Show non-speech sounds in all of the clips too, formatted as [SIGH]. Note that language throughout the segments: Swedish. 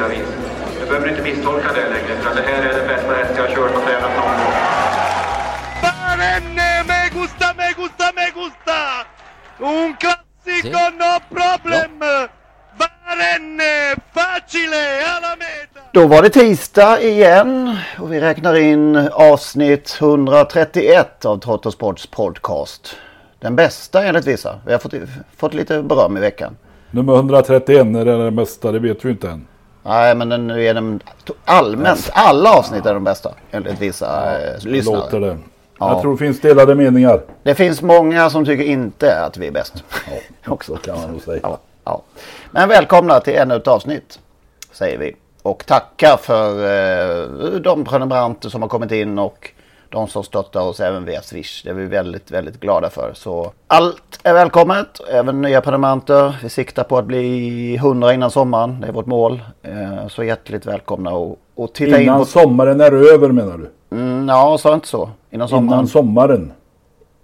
olika vis. Jag behöver inte misstolka det längre, för det här är den bästa häst jag har kört och tränat någon gång. Barenne, me gusta, me gusta, me gusta! Un classico, no problem! Barenne, facile, alla meta! Då var det tisdag igen och vi räknar in avsnitt 131 av Trottosports podcast. Den bästa enligt vissa. Vi har fått, fått lite beröm i veckan. Nummer 131 är det den bästa, det vet vi inte än. Nej men den är den allmänt, alla avsnitt är de bästa enligt vissa eh, lyssnare. Låter det. Ja. Jag tror det finns delade meningar. Det finns många som tycker inte att vi är bäst. [LAUGHS] Också. Så kan man nog säga. Ja, ja. Men välkomna till ännu ett avsnitt säger vi. Och tacka för eh, de prenumeranter som har kommit in och de som stöttar oss även via Swish. Det är vi väldigt, väldigt glada för. Så allt är välkommet, även nya prenumeranter. Vi siktar på att bli 100 innan sommaren. Det är vårt mål. Eh, så hjärtligt välkomna och, och titta Innan in på... sommaren är över menar du? Mm, ja, sa inte så. Innan sommaren Innan sommaren.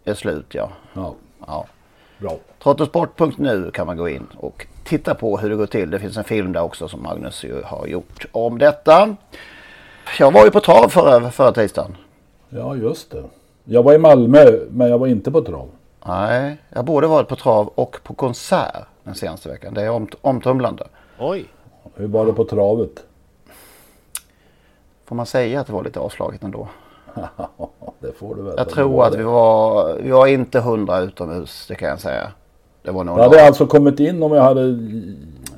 är slut, ja. Ja, ja. bra. Trottosport.nu kan man gå in och titta på hur det går till. Det finns en film där också som Magnus har gjort om detta. Jag var ju på trav förra, förra tisdagen. Ja, just det. Jag var i Malmö, men jag var inte på trav. Nej, jag både varit på trav och på konsert den senaste veckan. Det är om, omtumlande. Oj. Hur var det på travet? Får man säga att det var lite avslaget ändå? [LAUGHS] det får du väl. Jag tror att vi var, vi var inte hundra utomhus, det kan jag säga. Det var nog Jag hade några. alltså kommit in om jag hade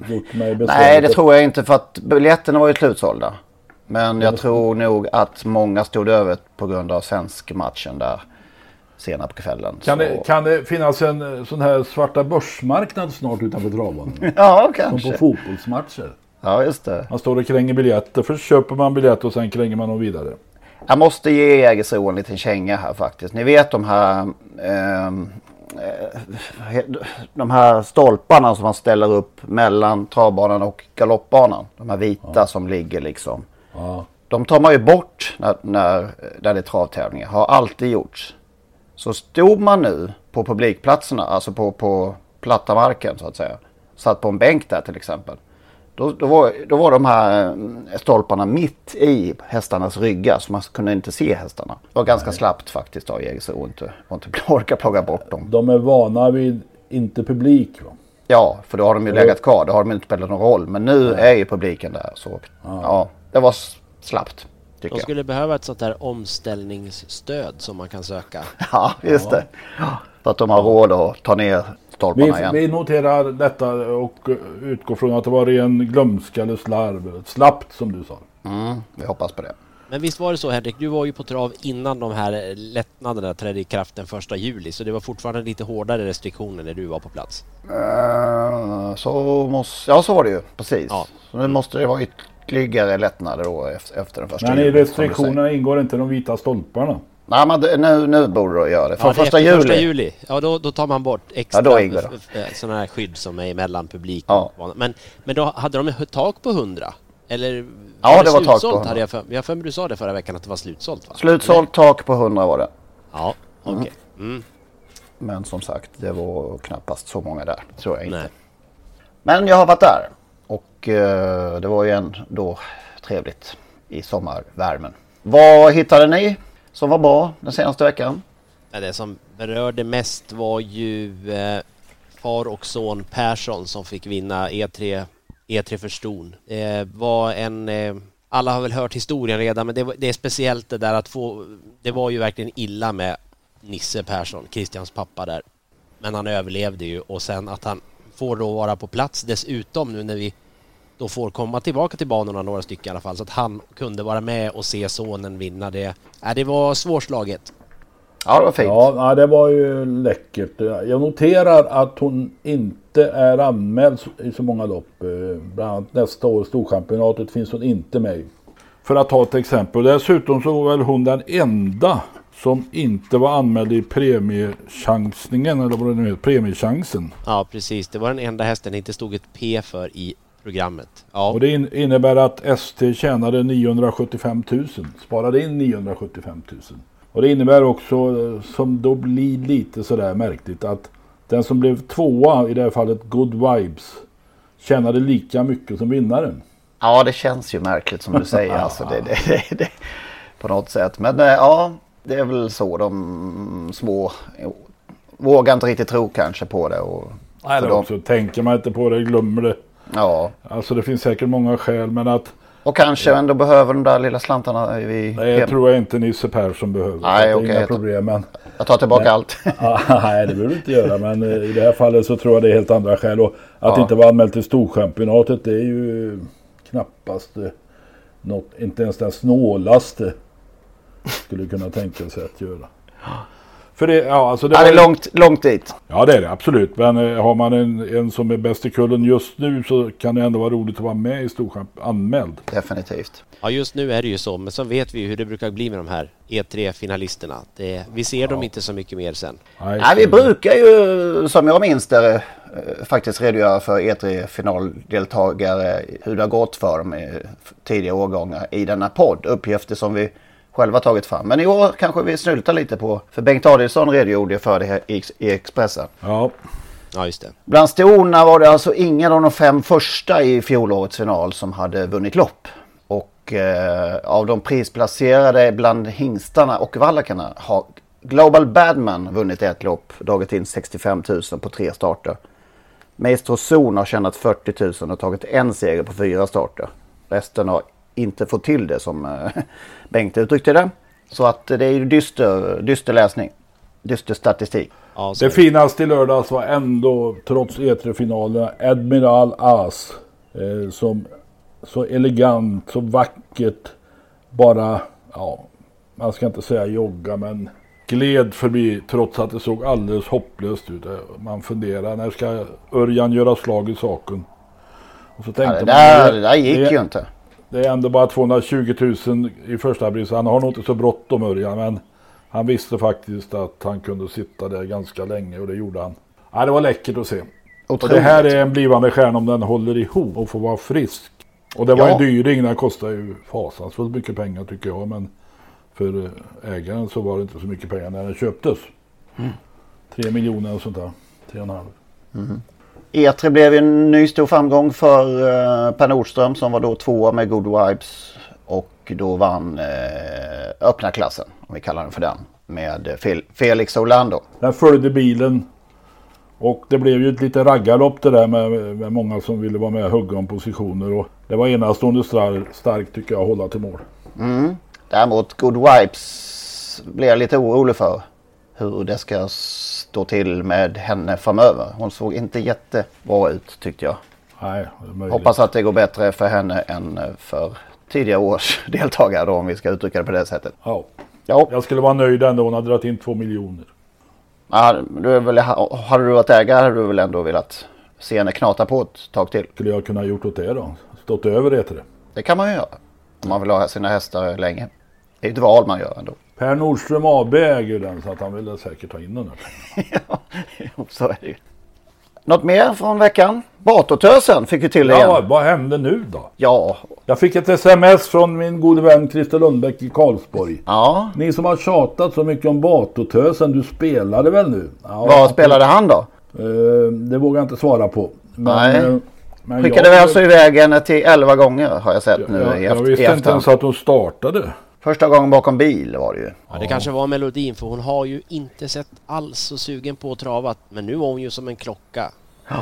gjort mig besväret. Nej, det tror jag inte för att biljetterna var ju slutsålda. Men jag tror nog att många stod över på grund av svensk matchen där senare på kvällen. Kan Så- det, kan det finnas en eh, sån här svarta börsmarknad snart utanför travbanan? [LAUGHS] Ja, Som kanske. på fotbollsmatcher. Ja, just det. Man står och kränger biljetter. Först köper man biljett och sen kränger man dem vidare. Jag måste ge Jägersro en liten känga här faktiskt. Ni vet de här ehm, eh, de här stolparna som man ställer upp mellan travbanan och galoppbanan. De här vita som ligger liksom. Ja. De tar man ju bort när, när, när det är travtävlingar. Har alltid gjorts. Så stod man nu på publikplatserna, alltså på, på platta marken så att säga. Satt på en bänk där till exempel. Då, då, var, då var de här eh, stolparna mitt i hästarnas ryggar så man kunde inte se hästarna. Det var ganska slappt faktiskt av Jägersro och inte, och inte orka plocka bort dem. De är vana vid inte publik. Va? Ja, för då har de ju legat kvar. Då har de inte spelat någon roll. Men nu är ju publiken där. Så ja, det var slappt. Tycker De jag. skulle behöva ett sånt där omställningsstöd som man kan söka. [LAUGHS] Ja, just det. För att de har råd att ta ner stolparna Vi, igen. vi noterar detta och eh, utgår från att det var ren glömska eller slarv. Slappt som du sa. Mm, vi hoppas på det. Men visst var det så Henrik, du var ju på trav innan de här lättnaderna trädde i kraft den första juli så det var fortfarande lite hårdare restriktioner när du var på plats. Eh, Så måste, ja, så var det ju. Precis. Ja. Så nu måste det vara ytterligare lättnader då efter, den första Men i juli, som du restriktionerna ingår inte de vita stolparna. Nej, men nu, nu borde det göra det. Från Ja, det första juli. första juli. Ja, då, då tar man bort extra Ja, sådana här skydd som är emellan publik Ja. och Men, men då hade de ett tak på 100? Eller Ja, det var tak på slutsålt, 100. Hade jag, för, jag för mig du sa det förra veckan att det var slutsålt va? Slutsålt tak på 100 var det. Ja, okej. Mm. Men som sagt, det var knappast så många där. Tror jag inte. Nej. Men jag har varit där. Och eh, det var ju ändå trevligt i sommarvärmen. Vad hittade ni som var bra den senaste veckan? Det som berörde mest var ju eh, far och son Persson som fick vinna E3 E3 för Ston. Det var en eh, alla har väl hört historien redan, men det, det, är speciellt det där att få... Det var ju verkligen illa med Nisse Persson, Christians pappa där. Men han överlevde ju och sen att han får då vara på plats dessutom nu när vi då får komma tillbaka till banorna några stycken i alla fall så att han kunde vara med och se sonen vinna det. Äh, det var svårslaget. Ja, det var fint. Ja, det var ju läckert. Jag noterar att hon inte är anmäld i så många lopp. Eh, bland annat nästa år, Storchampionatet, finns hon inte med För att ta ett exempel. Dessutom så var väl hon den enda som inte var anmäld i premiechansningen eller vad det nu heter, premiechansen. Ja precis, det var den enda hästen det inte stod ett P för i programmet. Ja. Och det innebär att ST tjänade 975 000, sparade in 975 000. Och det innebär också, som då blir lite sådär märkligt, att den som blev tvåa, i det här fallet Good Vibes, tjänade lika mycket som vinnaren. Ja, det känns ju märkligt som du säger. [LAUGHS] alltså, det, det, det, det, på något sätt. Men ja, det är väl så de små vågar inte riktigt tro kanske på det. Och Eller också de... tänker man inte på det, glömmer det. Ja. Alltså det finns säkert många skäl men att och kanske ändå behöver de där lilla slantarna i Nej, jag tror jag inte Nisse Persson behöver. Nej, okej. Okay, problem, men... Jag tar tillbaka nej. allt. [LAUGHS] nej, det behöver du inte göra. Men eh, i det här fallet så tror jag det är helt andra skäl. Och att ja. inte vara anmäld till Storchampionatet det är ju knappast eh, något, inte ens den snålaste skulle kunna tänka sig att göra. För det, ja, alltså det, ja, det är långt, långt dit. Ja det är det absolut. Men eh, har man en, en som är bäst i kullen just nu så kan det ändå vara roligt att vara med i Storsjön anmäld. Definitivt. Ja just nu är det ju så. Men så vet vi ju hur det brukar bli med de här E3-finalisterna. Vi ser ja. dem inte så mycket mer sen. Nej, Nej vi brukar ju som jag minns det eh, faktiskt redogöra för E3-finaldeltagare. Hur det har gått för dem i tidiga årgångar i denna podd. Uppgifter som vi själva tagit fram. Men i år kanske vi snyltar lite på, för Bengt Adielsson redogjorde för det här i, i Expressen. Ja. Ja, just det. Bland storna var det alltså ingen av de fem första i fjolårets final som hade vunnit lopp. Och eh, av de prisplacerade bland hingstarna och vallakarna har Global Badman vunnit ett lopp, dragit in 65 000 på tre starter. Maestro Zon har tjänat 40 000 och tagit en seger på fyra starter. Resten har inte fått till det som eh, [LAUGHS] Bengt uttryckte det. Så att det är ju dyster, dyster läsning. Dyster statistik. Ja, det finaste i lördags var ändå, trots E3-finalerna, Admiral As. Eh, som så elegant, så vackert, bara, ja, man ska inte säga jogga men gled förbi trots att det såg alldeles hopplöst ut. Man funderar, när ska Örjan göra slag i saken? Och så tänkte ja, det, där, man, det, det där gick det, ju inte. Det är ändå bara 220 000 i första pris. Han har nog inte så bråttom Örjan men han visste faktiskt att han kunde sitta där ganska länge och det gjorde han. Ja, det var läckert att se. Och det här är en blivande stjärna om den håller ihop och får vara frisk. Och det var ja. en dyring, den kostar ju fasansfullt mycket pengar tycker jag. Men för ägaren så var det inte så mycket pengar när den köptes. Mm. Tre miljoner och sånt där. Tre och en halv. Mm. E3 blev en ny stor framgång för uh, Per Nordström som var då tvåa med Good Vibes. Och då vann uh, öppna klassen, om vi kallar den för den, med Fel Felix Orlando. Den följde bilen. Och det blev ju ett lite raggarlopp det där med, med många som ville vara med och hugga om positioner. Och det var enastående starkt tycker jag att hålla till mål. Mm. Däremot Good Vibes blev jag lite orolig för hur det ska stå till med henne framöver. Hon såg inte jättebra ut tyckte jag. Nej, Hoppas att det går bättre för henne än för tidigare års [LAUGHS] deltagare då om vi ska uttrycka det på det sättet. Ja. ja. Jag skulle vara nöjd ändå. Hon hade dragit in två miljoner. Ja, du är väl, hade du varit ägare hade du väl ändå velat se henne knata på ett tag till? Skulle jag kunna gjort åt det då? Stått över det till det? Det kan man ju göra. Om man vill ha sina hästar länge. Det är ett val man gör ändå. Per Nordström AB äger den så att han ville säkert ta in den. [LAUGHS] ja, så är det ju. Något mer från veckan? Batotösen fick vi till ja, igen. vad hände nu då? Ja. Jag fick ett sms från min gode vän Christer Lundbäck i Karlsborg. Ja. Ni som har tjatat så mycket om Batotösen, du spelade väl nu? Ja, vad spelade han då? Uh, det vågar jag inte svara på. Men, Nej. Uh, men Skickade jag, alltså iväg henne till 11 gånger har jag sett nu jag, i Jag visste inte ens att hon startade. Första gången bakom bil var det ju. Ja, det kanske var melodin för hon har ju inte sett alls så sugen på att trava. Men nu var hon ju som en klocka.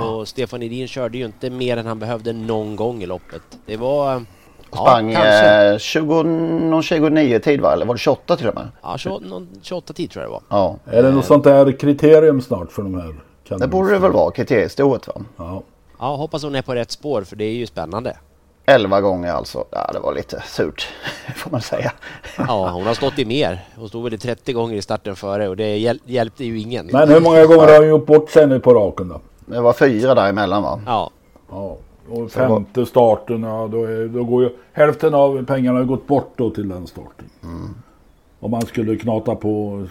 Och Stefan Edin körde ju inte mer än han behövde någon gång i loppet. Det var... Sprang ja, kanske. eh, 20, någon 29 tid va? Eller var det 28 till och med? Ja, 28, någon 28 tid tror jag det var. Ja. Är det något sånt där kriterium snart för de här? Det borde det väl vara, kriteriestoet va? Ja. Ja, hoppas hon är på rätt spår för det är ju spännande. 11 gånger alltså. Ja, det var lite surt [LAUGHS] får man säga. Ja, hon har stått i mer. Hon stod väl i 30 gånger i starten före och det hjäl hjälpte ju ingen. Men hur många gånger har hon gjort bort sig nu på raken då? Det var fyra däremellan va? Ja. Ja. Och femte starten, ja då, är, då går ju hälften av pengarna har gått bort då till den starten. Om man skulle knata på och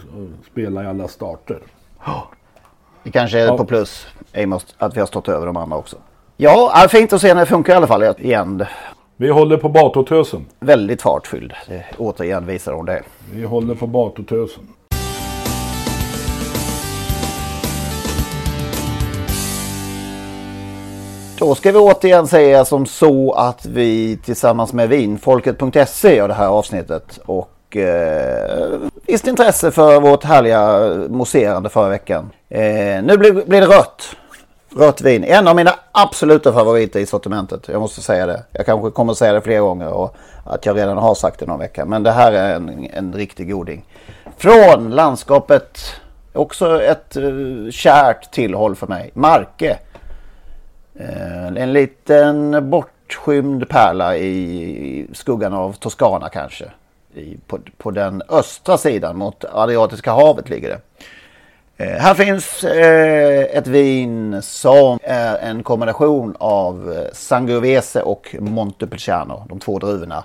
spela i alla starter. Det kanske är Ja. på plus med att vi har stått över de andra också. Ja, fint att se när det funkar i alla fall igen. Vi håller på Batotösen. Väldigt fartfylld. Det, återigen visar hon det. Vi håller på Batotösen. Då ska vi återigen säga som så att vi tillsammans med vinfolket.se gör det här avsnittet. Och eh, visst intresse för vårt härliga mousserande förra veckan. Eh, nu blir, blir det rött. Rött vin. En av mina absoluta favoriter i sortimentet. Jag måste säga det. Jag kanske kommer att säga det fler gånger och att jag redan har sagt det någon vecka. Men det här är en, en riktig goding. Från landskapet, också ett uh, kärt tillhåll för mig. Marke. Uh, En liten bortskymd pärla i skuggan av Toscana kanske. I, på, på den östra sidan mot Adriatiska havet ligger det. Eh, här finns eh, ett vin som är en kombination av eh, Sangiovese och Montepulciano, de två druvorna.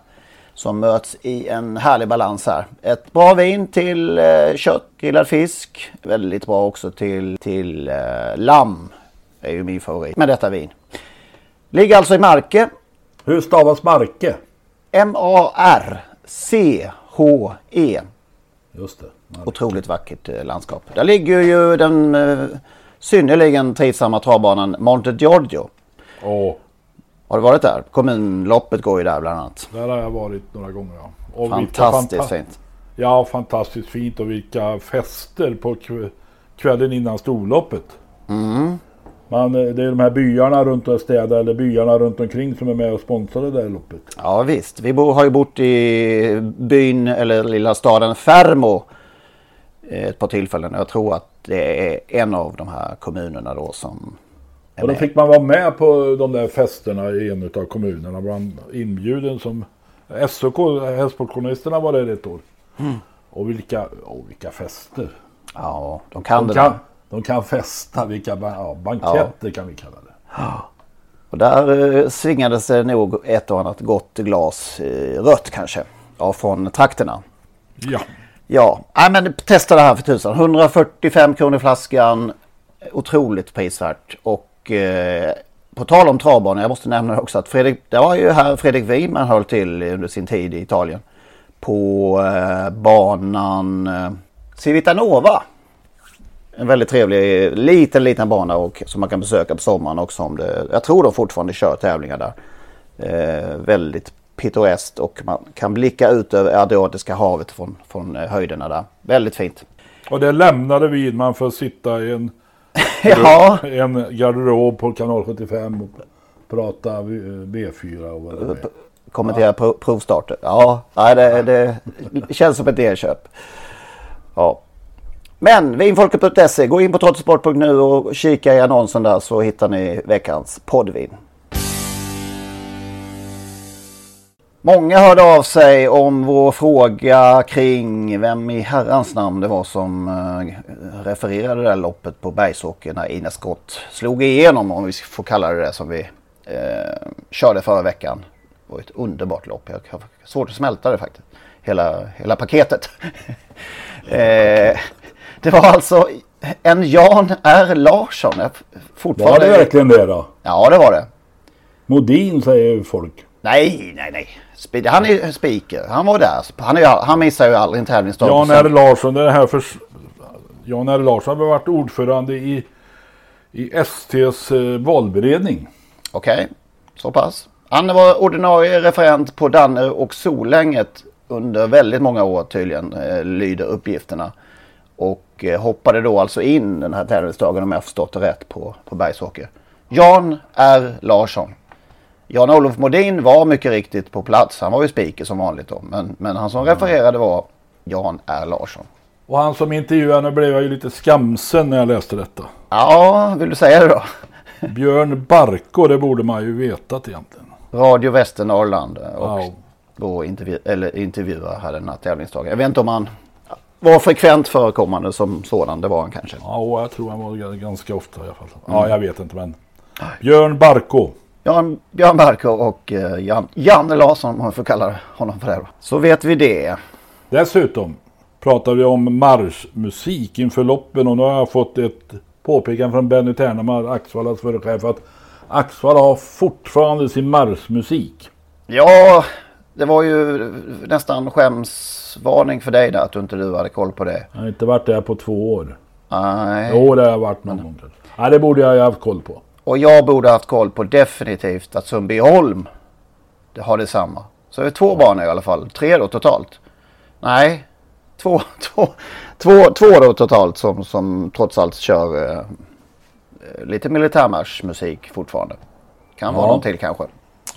Som möts i en härlig balans här. Ett bra vin till eh, kött, grillad fisk. Väldigt bra också till, till eh, lamm. Det är ju min favorit med detta vin. Ligger alltså i Marke. Hur stavas Marke? M-A-R-C-H-E. Just det. Otroligt vackert eh, landskap. Där ligger ju den eh, synnerligen trivsamma travbanan Monte Giorgio. Åh, Har du varit där? Kommunloppet går ju där bland annat. där har jag varit några gånger. Ja. Och vilka Fantastiskt fanta- fint. Ja, fantastiskt fint och vilka fester på kv- kvällen innan storloppet. Mm. Man, eh, det är de här byarna runt och städer eller byarna runt omkring som är med och sponsrar det där loppet. Ja visst. Vi bo, har ju bott i byn eller lilla staden Fermo ett par tillfällen. Jag tror att det är en av de här kommunerna då som Och då fick man vara med på de där festerna i en av kommunerna. Man inbjuden som SOK, Hästsportjournalisterna var där ett år. Mm. Och vilka, oh, vilka fester. Ja, de kan de det kan, de kan festa, vilka ja, banketter kan vi kalla det. Och där eh, svingades det nog ett och annat gott glas eh, rött kanske. Ja, från trakterna. Ja. Ja, äh, men testa det här för tusan. 145 kronor flaskan. Otroligt prisvärt. Och eh, på tal om travbanor, jag måste nämna också att Fredrik, det var ju här Fredrik Wiman höll till under sin tid i Italien. På eh, banan eh, Civitanova. En väldigt trevlig liten, liten bana och, som man kan besöka på sommaren också. Om det, jag tror de fortfarande kör tävlingar där. Eh, väldigt pittoreskt och man kan blicka ut över Adriatiska havet från, från eh, höjderna där. Väldigt fint. Och det lämnade vi man får sitta i en, [LAUGHS] Ja. en garderob på kanal 75 och prata eh, B4 och vad det är. Kommentera pro- provstarter. Ja, nej, det, det känns som ett elköp. Ja. Men vinfolket.se, gå in på trottosport.nu och kika i annonsen där så hittar ni veckans poddvin. Många hörde av sig om vår fråga kring vem i herrans namn det var som eh, refererade det där loppet på Bergsåker när Ina Scott slog igenom om vi får kalla det det som vi eh, körde förra veckan. Det var ett underbart lopp. Jag har svårt att smälta det faktiskt. Hela, hela paketet. [LAUGHS] eh, det var alltså en Jan R Larsson. Jag Var Fortfarande... det verkligen det då? Ja, det var det. Modin säger folk. Nej, nej, nej. Han är speaker. Han var där. Han, är, han missar ju aldrig en tävlingsdag. Jan R Larsson, det här för... Jan R Larsson har varit ordförande i, i STs eh, valberedning. Okej, så pass. Han var ordinarie referent på Danne och Solänget under väldigt många år tydligen, eh, lyder uppgifterna. Och eh, hoppade då alltså in den här tävlingsdagen om jag förstått det rätt på, på Bergsåker. Jan R Larsson. Jan-Olof Modin var mycket riktigt på plats. Han var ju speaker som vanligt då. Men, men han som refererade var Jan R Larsson. Och han som intervjuade, nu blev jag ju lite skamsen när jag läste detta. Ja, vill du säga det då? [LAUGHS] Björn Barko, det borde man ju vetat egentligen. Radio Västernorrland och Ja. då intervju eller intervjuar här den här tävlingsdagen. Jag vet inte om han var frekvent förekommande som sådan. Det var han kanske. Ja, jag tror han var ganska ofta i alla fall. Ja, jag vet inte men. Björn Barko. Jan, Björn Barko och eh, Jan, Janne Larsson om man får kalla honom för det. Så vet vi det. Dessutom pratar vi om marschmusik inför loppen och nu har jag fått ett påpekande från Benny Ternhammar, Axvallas förre chef, att Axvalla har fortfarande sin marschmusik. Ja, det var ju nästan skämsvarning för dig där att du inte du hade koll på det. Jag har inte varit där på två år. Nej. Jo, det har jag varit någon gång. Nej, det borde jag ju haft koll på. Och jag borde haft koll på definitivt att Sundbyholm det har detsamma. Så är det två banor i alla fall. Tre då totalt. Nej, två, [LAUGHS] två, två, två då totalt som, som trots allt kör eh, lite militärmarschmusik fortfarande. Kan vara Ja. någon till kanske.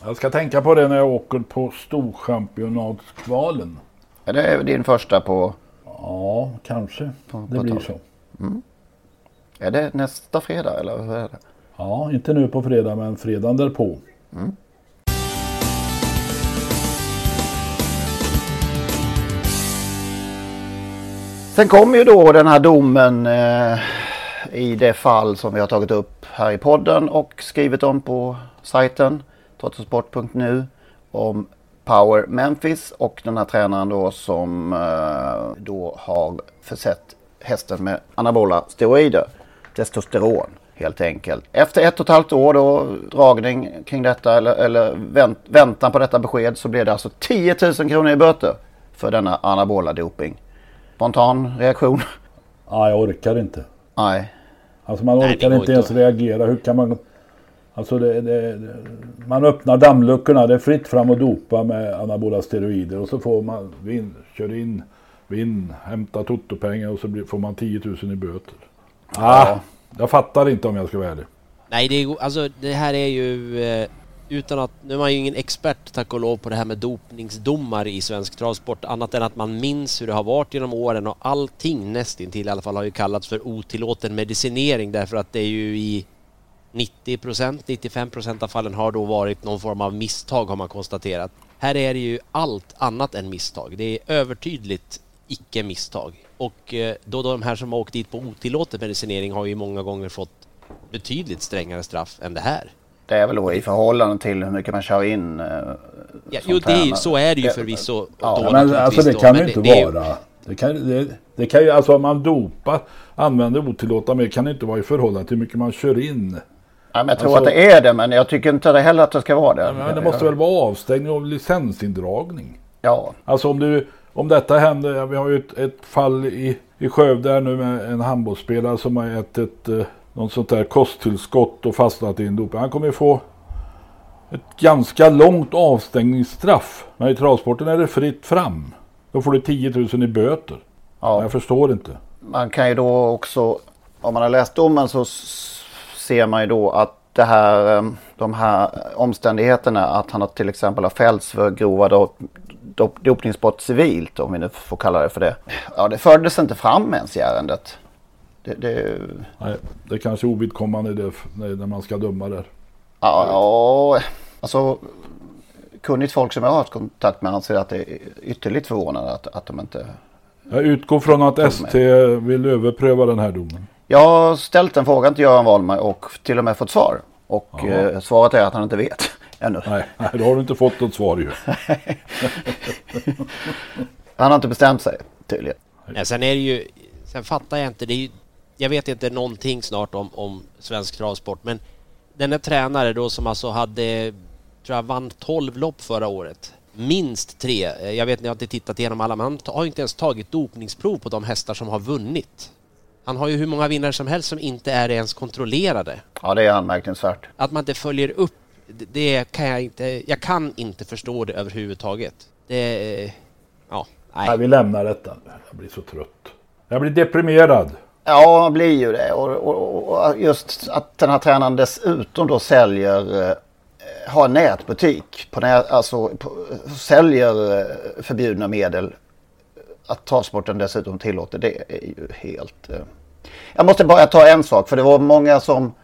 Jag ska tänka på det när jag åker på Storchampionatskvalen. Är det din första på... Ja, kanske. på Det blir tal? så. Mm. Är det nästa fredag eller hur är det? Ja, inte nu på fredag men fredagen därpå. Mm. Sen kom ju då den här domen eh, i det fall som vi har tagit upp här i podden och skrivit om på sajten trottosport.nu om Power Memphis och den här tränaren då som eh, då har försett hästen med anabola steroider, testosteron helt enkelt. Efter ett och ett halvt år då dragning kring detta eller, eller vänt, väntan på detta besked så blev det alltså 10 000 kronor i böter för denna anabola doping. Spontan reaktion? [LAUGHS] Ja, jag orkar inte. Nej. Alltså man Nej, orkar går inte ens att- reagera. Hur kan man... Alltså det, det, man öppnar dammluckorna. Det är fritt fram och dopa med anabola steroider. Och så får man vinn, kör in, vinn, hämta totopengar och så blir, får man 10 000 i böter. Ah, jag fattar inte om jag ska vara ärlig. Nej, det, är, alltså, det här är ju... Eh, utan att... Nu är man ju ingen expert, tack och lov, på det här med dopningsdomar i svensk travsport. Annat än att man minns hur det har varit genom åren och allting nästintill i alla fall har ju kallats för otillåten medicinering därför att det är ju i 90 procent, 95 procent av fallen har då varit någon form av misstag har man konstaterat. Här är det ju allt annat än misstag. Det är övertydligt icke-misstag. Och eh, då de här som har åkt dit på otillåten medicinering har ju många gånger fått betydligt strängare straff än det här. Det är väl då i förhållande till hur mycket man kör in. Eh, Ja, jo, det så är det ju förvisso. Ja, då men alltså det då, kan men ju inte det vara. Det kan, det, det kan ju, alltså om man dopar, använder otillåtna medel kan det inte vara i förhållande till hur mycket man kör in. Ja, men jag tror Alltså- att det är det men jag tycker inte det heller att det ska vara det. Men det måste väl vara avstängning och licensindragning? Ja. Alltså om, du, om detta händer, vi har ju ett, ett fall i, i Skövde här nu med en handbollsspelare som har ätit eh, något sånt där kosttillskott och fastnat i en doping. Han kommer ju få ett ganska långt avstängningsstraff. Men i travsporten är det fritt fram. Då får du 10 000 i böter. Ja. Jag förstår inte. Man kan ju då också, om man har läst domen så ser man ju då att det här, eh, de här omständigheterna att han har till exempel har fällts för grova dop, dop, dopningsbrott civilt om vi nu får kalla det för det. Ja det fördes inte fram ens i ärendet. Det, det, Nej, det är kanske ovidkommande det, när man ska döma där. ja, ja, alltså kunnigt folk som jag har haft kontakt med anser att det är ytterligt förvånande att, att de inte Jag utgår från att ST vill överpröva den här domen. Jag har ställt en fråga till Göran Wahlberg och till och med fått svar. Och eh, svaret är att han inte vet ännu. Nej, nej, då har du inte fått något svar ju. [LAUGHS] Han har inte bestämt sig tydligen. Nej, sen är det ju... Sen fattar jag inte, det är ju, Jag vet inte någonting snart om, om svensk travsport men den är tränare då som alltså hade, tror jag vann 12 lopp förra året. Minst tre. Eh, Jag vet inte, jag har inte tittat igenom alla men han har ju inte ens tagit dopningsprov på de hästar som har vunnit. Han har ju hur många vinnare som helst som inte är ens kontrollerade. Ja, det är anmärkningsvärt. Att man inte följer upp, det- kan jag inte, jag kan inte förstå det överhuvudtaget. Det, Ja, nej. nej. vi lämnar detta. Jag blir så trött. Jag blir deprimerad. Ja, man blir ju det. Och, och, och just att den här tränaren dessutom då säljer, eh, har nätbutik, på nät, alltså på, säljer eh, förbjudna medel. Att travsporten dessutom tillåter det är ju helt... Eh. Jag måste bara ta en sak, för det var många som,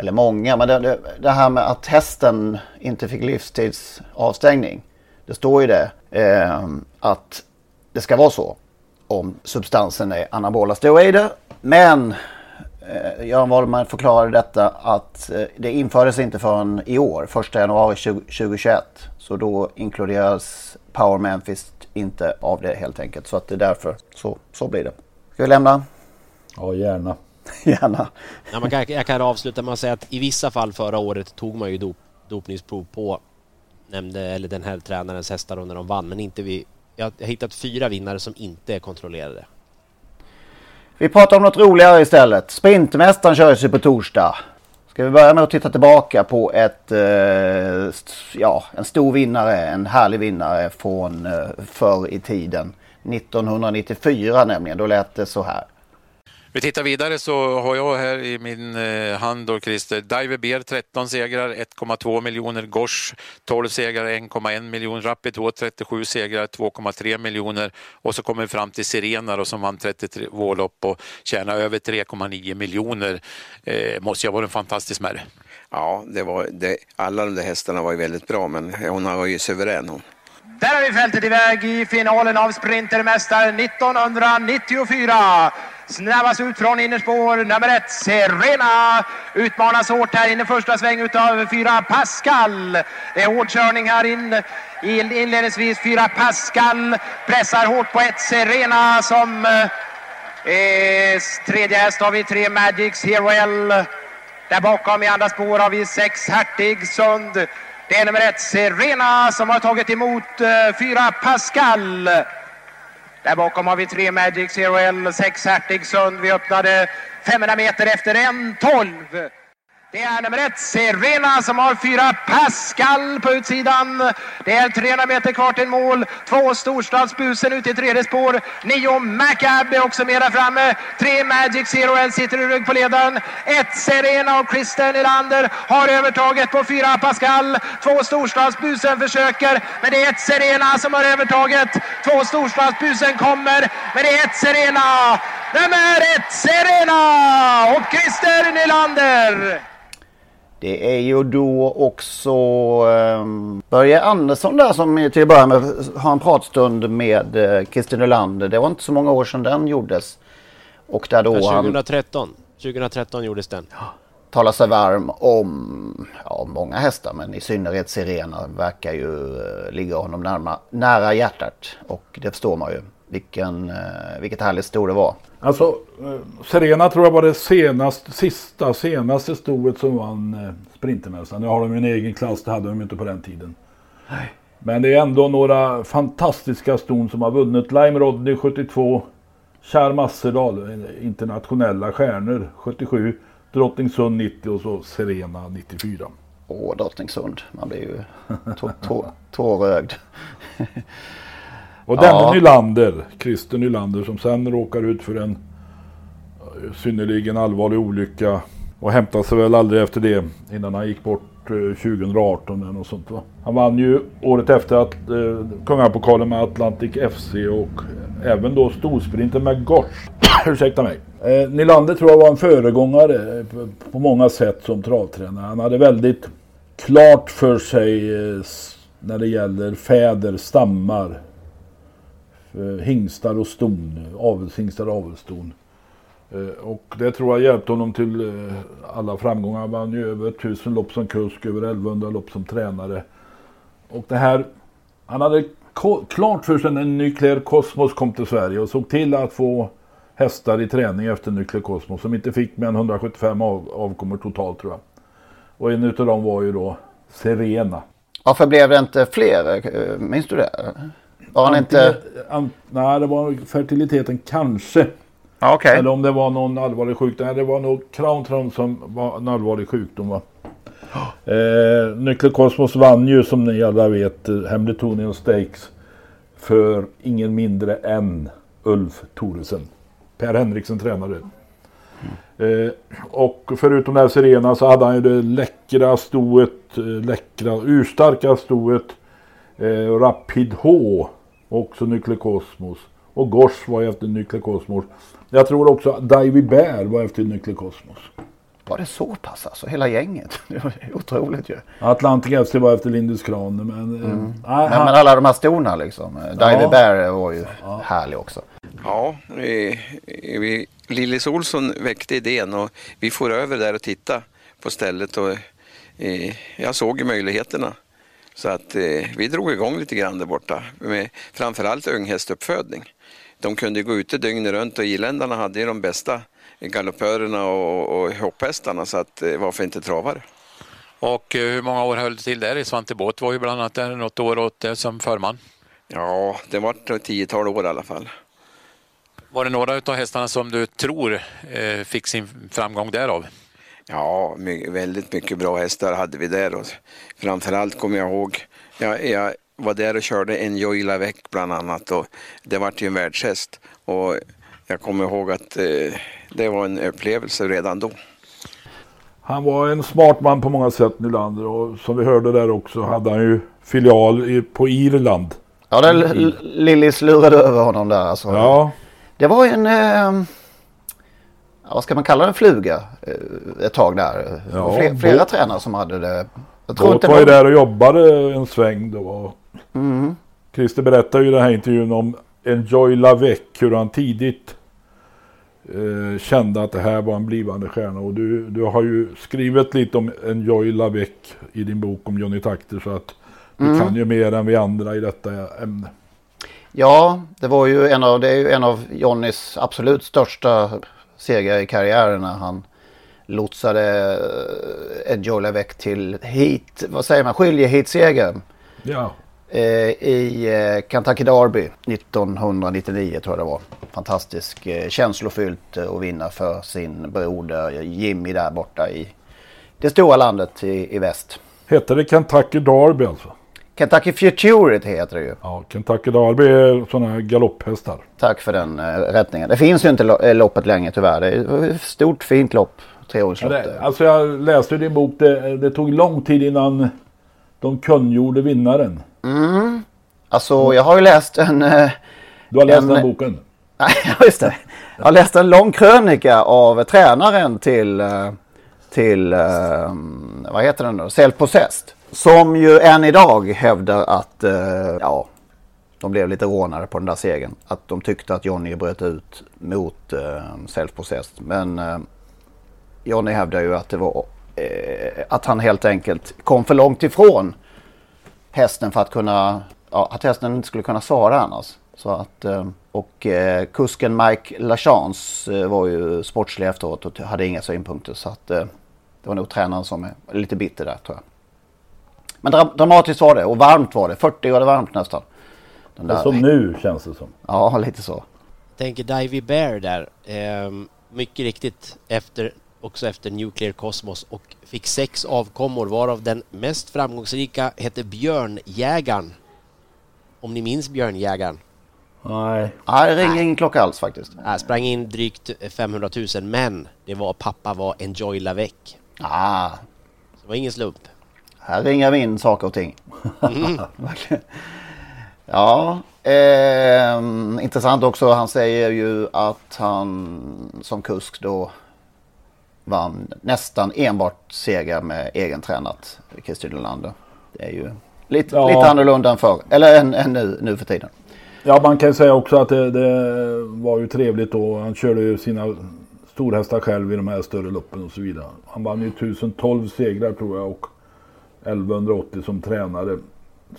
eller många, men det, det, det här med att hästen inte fick livstidsavstängning. Det står ju det, eh, att det ska vara så om substansen är anabola steroider men eh, Göran Wollman förklarade detta att eh, det infördes inte förrän i år, 1 januari 2021. Så då inkluderas Power Memphis inte av det helt enkelt. Så att det är därför så, så blir det. Ska vi lämna? Ja, gärna. [LAUGHS] gärna. Ja, man kan, jag kan avsluta med att säga att i vissa fall förra året tog man ju dop, dopningsprov på nämnde, eller den här tränarens hästar när de vann, men inte vi. Jag har hittat fyra vinnare som inte är kontrollerade. Vi pratar om något roligare istället. Sprintmästaren körs ju på torsdag. Ska vi börja med att titta tillbaka på ett, eh, ja, en stor vinnare, en härlig vinnare från eh, förr i tiden. 1994 nämligen, då lät det så här. Vi tittar vidare så har jag här i min eh, hand då Christer, Diver Beer 13 segrar 1,2 miljoner, Gosh 12 segrar 1,1 miljon, Rapid H 37 segrar 2,3 miljoner och så kommer vi fram till Sirena då, som vann 32 lopp och tjänar över 3,9 miljoner. Eh, måste ju ha varit en fantastisk märre. Ja, det var, det, alla de där hästarna var ju väldigt bra men hon var ju suverän hon. Där har vi fältet iväg i finalen av Sprintermästaren 1994. Snabbast ut från innerspår nummer ett, Serena. Utmanas hårt här inne första sväng utav fyra Pascal. Det är hård körning här in inledningsvis. Fyra Pascal pressar hårt på ett Serena som eh, tredje häst har vi tre Magics Heroel. Där bakom i andra spår har vi sex Hertigsund. Det är nummer ett Serena som har tagit emot eh, fyra Pascal. Där bakom har vi tre Magic Zero L, sex Hertigsund. Vi öppnade 500 meter efter en 12. Det är nummer ett, Serena, som har fyra Pascal på utsidan. Det är 300 meter kvar till mål. Två Storstadsbusen ute i tredje spår. Nio Macab är också med där framme. Tre Magic Zero L sitter i rygg på ledaren. Ett Serena och Christer Nylander har övertaget på fyra Pascal. Två Storstadsbusen försöker, men det är ett Serena som har övertaget. Två Storstadsbusen kommer, men det är ett Serena. Nummer ett Serena och Christer Nylander. Det är ju då också um, Börje Andersson där som till att börja med har en pratstund med uh, Christer Nylander. Det var inte så många år sedan den gjordes. Och där då 2013. Han, 2013 gjordes den. Talar sig varm om ja, många hästar men i synnerhet Sirena verkar ju uh, ligga honom närma, nära hjärtat. Och det förstår man ju. Vilken, uh, vilket härligt sto det var. Alltså eh, Serena tror jag var det senaste, sista, senaste stoet som vann eh, Sprintermästaren. Nu har de en egen klass, det hade de inte på den tiden. Nej. Men det är ändå några fantastiska ston som har vunnit. Lime Rodney 72, Char Massedal, internationella stjärnor 77, Drottningsund 90 och så Serena 94. Åh, Drottningsund. Man blir ju tårögd. [LAUGHS] Och ja. denne Nylander, Christer Nylander som sen råkar ut för en eh, synnerligen allvarlig olycka och hämtade sig väl aldrig efter det innan han gick bort 2018 eh, eller något sånt va. Han vann ju året efter att eh, Kungapokalen med Atlantic FC och även då storsprinten med Gors. [COUGHS] Ursäkta mig. Eh, Nylander tror jag var en föregångare på, på många sätt som travtränare. Han hade väldigt klart för sig eh, när det gäller fäder, stammar, Eh, Eh, hingstar och ston, avelshingstar och avelston. Eh, och det tror jag hjälpte honom till eh, alla framgångar. Han vann ju över 1000 lopp som kusk, över 1100 lopp som tränare. Och det här, han hade klart för sig när Nuclear Cosmos kom till Sverige och såg till att få hästar i träning efter Nuclear Cosmos som inte fick mer än 175 av, avkommor totalt tror jag. Och en utav dem var ju då Serena. Varför blev det inte fler? Minns du det? Var han inte... An, nej, det var fertiliteten kanske. okay. Eller om det var någon allvarlig sjukdom. Nej, det var nog Crown som var en allvarlig sjukdom. Va? [GASPS] Eh, Nuclear Cosmos vann ju som ni alla vet eh, Hamiltonian Stakes för ingen mindre än Ulf Thoresen. Per Henriksen tränade. Eh, och förutom det här Serena så hade han ju det läckra stoet, eh, läckra, urstarka stoet. Eh, Rapid H. Också Nykle Kosmos. Och Gors var efter Nykle Kosmos. Jag tror också att Davy Bear var efter Nykle Kosmos. Var det så pass alltså? Hela gänget? [LAUGHS] Det var otroligt ju. Atlantic FC var efter Lindus Krane men... eh, Mm. nej, Men, han- men alla de här storna liksom. Davy Ja. Bear var ju härlig också. Ja, vi, vi, Lillis Olsson väckte idén och vi får över där och titta på stället och eh, jag såg möjligheterna. Så att eh, vi drog igång lite grann där borta med framförallt unghästuppfödning. De kunde gå ute dygnet runt och irländarna hade ju de bästa galoppörerna och, och hopphästarna så att eh, varför inte travare? Och eh, hur många år höll du till där i Svante Båth var ju bland annat där något år åt det som förman. Ja, det var ett tiotal år i alla fall. Var det några av hästarna som du tror eh, fick sin framgång därav? Ja, my, väldigt mycket bra hästar hade vi där. Och framförallt kommer jag ihåg, jag, jag var där och körde en Joy Lavec bland annat och det vart ju en världshäst. Och jag kommer ihåg att eh, det var en upplevelse redan då. Han var en smart man på många sätt Nylander och som vi hörde där också hade han ju filial i, på Irland. Ja, där L- Lillis lurade över honom där alltså. Ja. Det var en... Eh, vad ska man kalla det? Fluga eh, ett tag där. Ja, Fler, flera Båt- tränare som hade det. Jag tror Båt inte var ju där och jobbade en sväng då. Mm. Christer berättar ju i den här intervjun om Enjoy Lavec, hur han tidigt eh, kände att det här var en blivande stjärna. Och du, du har ju skrivit lite om Enjoy Lavec i din bok om Johnny Takter så att du Mm. kan ju mer än vi andra i detta ämne. Ja, det var ju en av, det är ju en av Johnnys absolut största segrar i karriären när han lotsade eh, Enjoy Lavec till hit, vad säger man, skiljeheatseger. Ja. Eh, I eh, Kentucky Derby 1999 tror jag det var. Fantastisk eh, känslofyllt att vinna för sin broder Jimmy där borta i det stora landet i, i väst. Hette det Kentucky Derby alltså? Kentucky Futurity heter det ju. Ja, Kentucky Derby är sådana här galopphästar. Tack för den eh, rättningen. Det finns ju inte lo- eh, loppet längre tyvärr. Det är ett stort fint lopp. Ja, det, det. alltså jag läste i din bok, det, det tog lång tid innan de kungjorde vinnaren. Mm. Alltså jag har ju läst en... eh, Du har läst en- den boken? Nej, [LAUGHS] ja, just det. Jag har läst en lång krönika av tränaren till, eh, till eh, vad heter den då? Self-Possessed. Som ju än idag hävdar att, eh, ja, de blev lite rånade på den där segern. Att de tyckte att Johnny bröt ut mot eh, self-process. Men eh, Johnny hävdar ju att det var eh, att han helt enkelt kom för långt ifrån hästen för att kunna, ja, att hästen inte skulle kunna svara annars. Så att, eh, och eh, kusken Mike Lachance eh, var ju sportslig efteråt och hade inga synpunkter. Så att eh, det var nog tränaren som är lite bitter där tror jag. Men dra dramatiskt var det och varmt var det. 40 grader varmt nästan. Den där- Som nu känns det som. Ja, lite så. tänker Divey Bear där. ehm, mycket riktigt efter, också efter Nuclear Cosmos och fick sex avkommor varav den mest framgångsrika hette Björnjägaren. Om ni minns Björnjägaren? Nej. Nej, det ringer ingen klocka alls faktiskt. Jag sprang in drygt 500 000 men det var pappa var Enjoy Lavec. Ah, Så det var ingen slump. Här ringar vi in saker och ting. Mm. [LAUGHS] Ja, ehm, intressant också. Han säger ju att han som kusk då vann nästan enbart seger med egentränat Christer Nylander. Det är ju lite, Ja. lite annorlunda än förr. Eller än, än nu, nu för tiden. Ja, man kan ju säga också att det, det var ju trevligt då. Han körde ju sina storhästar själv i de här större loppen och så vidare. Han vann ju 1012 segrar tror jag och 1180 som tränare.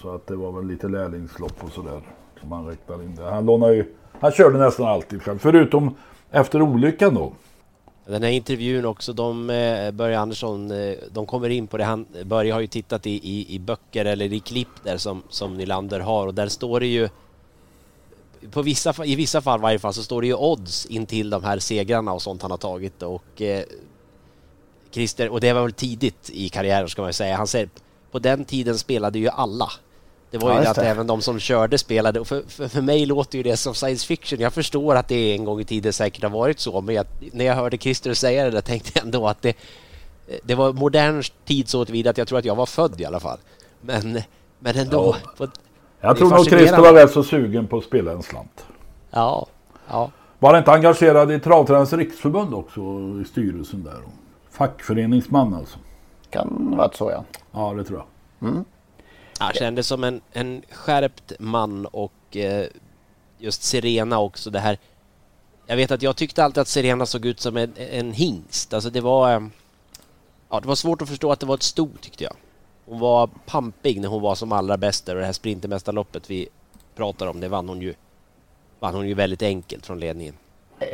Så att det var väl lite lärlingslopp och sådär som han räknade in det. Han lånade ju, han körde nästan alltid själv. Förutom efter olyckan då. Den här intervjun också, de, eh, Börje Andersson, eh, de kommer in på det. Han, Börje har ju tittat i, i, i böcker eller i klipp där som, som Nylander har och där står det ju på vissa, I vissa fall i varje fall så står det ju odds in till de här segrarna och sånt han har tagit och eh, Christer, och det var väl tidigt i karriären ska man säga. Han säger på den tiden spelade ju alla Det var Ja, ju just att det. även de som körde spelade. Och för, för, för mig låter ju det som science fiction. Jag förstår att det en gång i tiden säkert har varit så. Men jag, när jag hörde Christer säga det där tänkte jag ändå att det, det var modern tid så tillvida att jag tror att jag var född i alla fall. Men, men ändå. På, det Jag tror nog Christer var rätt så sugen på att spela en slant. Ja, ja. Var inte engagerad i Travtränarnas riksförbund också i styrelsen där? Fackföreningsman alltså. Kan varit så ja. Ja, det tror jag. Mm. Han kändes som en, en skärpt man och eh, just Serena också det här. Jag vet att jag tyckte alltid att Serena såg ut som en, en hingst. Alltså det var... Eh, ja, det var svårt att förstå att det var ett sto tyckte jag. Hon var pampig när hon var som allra bäst där och det här Sprintermästarloppet vi pratar om, det vann hon ju, vann hon ju väldigt enkelt från ledningen.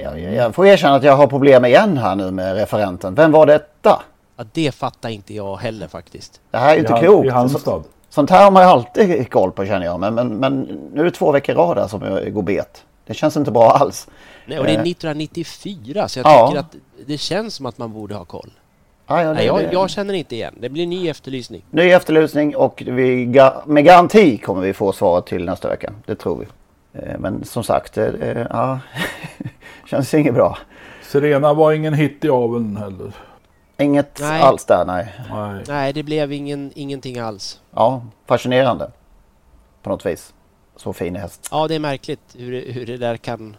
Jag, jag får erkänna att jag har problem igen här nu med referenten. Vem var detta? Ja, det fattar inte jag heller faktiskt. Det här är ju inte I klokt. i Halmstad. Så- Sånt här har man ju alltid koll på känner jag. Men, men, men nu är det två veckor i rad här som jag går bet. Det känns inte bra alls. Nej, och det är Eh, 1994 så jag Ja. tycker att det känns som att man borde ha koll. ja, ja, det- Nej, jag, jag känner inte igen. Det blir ny efterlysning. Ny efterlysning och vi, med garanti kommer vi få svaret till nästa vecka. Det tror vi. Eh, Men som sagt, eh, eh, ja, [LAUGHS] känns inget bra. Serena var ingen hit i aveln heller. Inget Nej. alls där, nej. Nej. Nej, det blev ingen, ingenting alls. Ja, fascinerande. På något vis. Så fin häst. Ja, det är märkligt hur det, hur det där kan,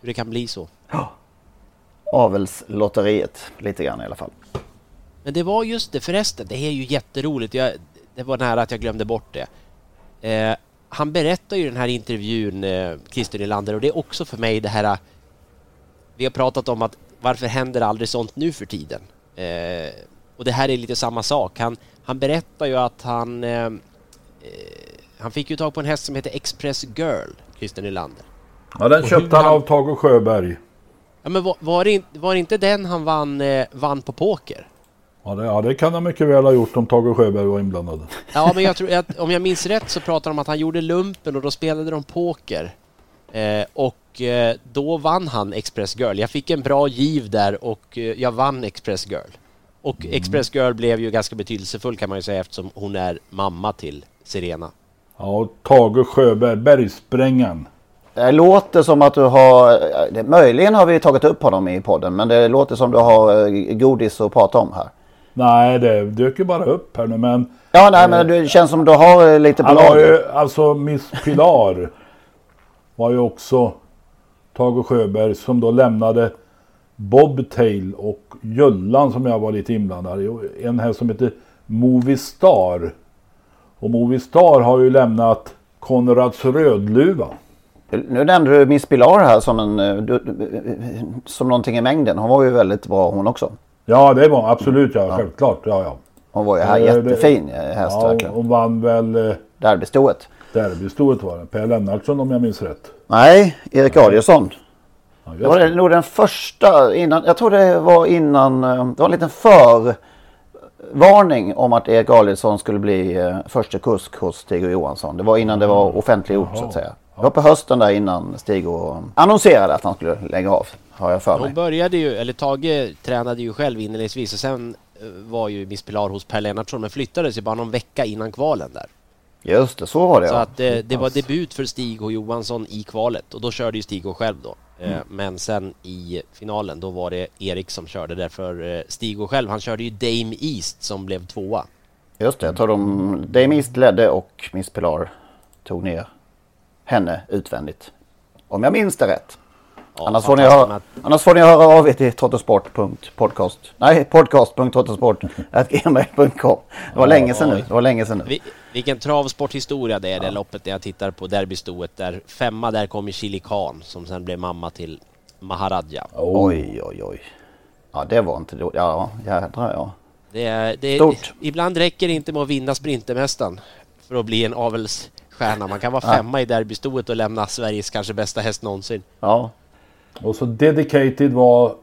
hur det kan bli så. Avelslotteriet, lite grann i alla fall. Men det var just det förresten, det är ju jätteroligt. Jag, det var nära att jag glömde bort det. Eh, han berättar ju i den här intervjun, eh, Christer Nylander, och det är också för mig det här... eh, Vi har pratat om att varför händer aldrig sånt nu för tiden? Eh, och det här är lite samma sak. Han, han berättar ju att han... Eh, eh, han fick ju tag på en häst som heter Express Girl, Christer Nylander. Ja, den köpte han av Tage Sjöberg. Ja, men var, var, det, inte- var det inte den han vann, vann på poker? Ja det, ja, det kan han mycket väl ha gjort om Tage Sjöberg var inblandad. Ja, men jag tror att om jag minns rätt så pratar de om att han gjorde lumpen och då spelade de poker. Eh, och eh, då vann han Express Girl. Jag fick en bra giv där och eh, jag vann Express Girl. Och Mm. Express Girl blev ju ganska betydelsefull kan man ju säga eftersom hon är mamma till Serena. Ja, och Tage Sjöberg, bergsprängaren. Det låter som att du har, det, möjligen har vi tagit upp honom i podden, men det låter som du har eh, godis att prata om här. Nej, det dök ju bara upp här nu men... Ja, nej, men det känns som du har eh, lite på Han ju, alltså Miss Pilar [LAUGHS] var ju också Tage Sjöberg som då lämnade Bobtail och Jöllan som jag var lite inblandad i. En här som heter Movistar. Och Movistar har ju lämnat Konrads Rödluva. Nu nämnde du Miss Pilar här som, en, eh, eh, som någonting i mängden. Hon var ju väldigt bra hon också. Ja det var absolut ja, självklart. Ja, ja. Hon var ju här Eh, jättefin häst Ja, verkligen. hon vann väl eh, Derbystoet. derbystoet var det. Per Lennartsson om jag minns rätt. Nej, Erik Adielsson. Ja, Det var det. nog den första innan, jag tror det var innan, eh, det var en liten förvarning om att Erik Adielsson skulle bli första kusk hos Stig Johansson. Det var innan det var offentliggjort så att säga. Det var på hösten där innan Stig och annonserade att han skulle lägga av. Har jag för mig. Hon började ju, eller Tage tränade ju själv inledningsvis och sen eh, var ju Miss Pilar hos Per Lennartsson men flyttades ju bara någon vecka innan kvalen där. Just det, så var det Så ja. att eh, det var debut för Stig och Johansson i kvalet och då körde ju Stig och själv då. Eh, Mm. Men sen i finalen då var det Erik som körde därför eh, Stig och själv han körde ju Dame East som blev tvåa. Just det, jag tror de, Dame East ledde och Miss Pilar tog ner henne utvändigt. Om jag minns det rätt. Ja, annars, får ni höra, annars får ni höra av er till trottosport.podcast. Nej, podcast.trottosport.gmail.com. [LAUGHS] Det var länge sedan nu. Det var länge sedan nu. Vi, vilken travsporthistoria det är det loppet när jag tittar på derbystoet där femma där kom Chili Khan som sen blev mamma till Maharaja. Oj, oj, oj. Ja, det var inte då. Ja, jädrar ja. Det är, det är, Stort. Ibland räcker det inte med att vinna Sprintermästaren för att bli en avelsstjärna. Man kan vara femma i derbystoet och lämna Sveriges kanske bästa häst någonsin. Ja. Och så Dedicated var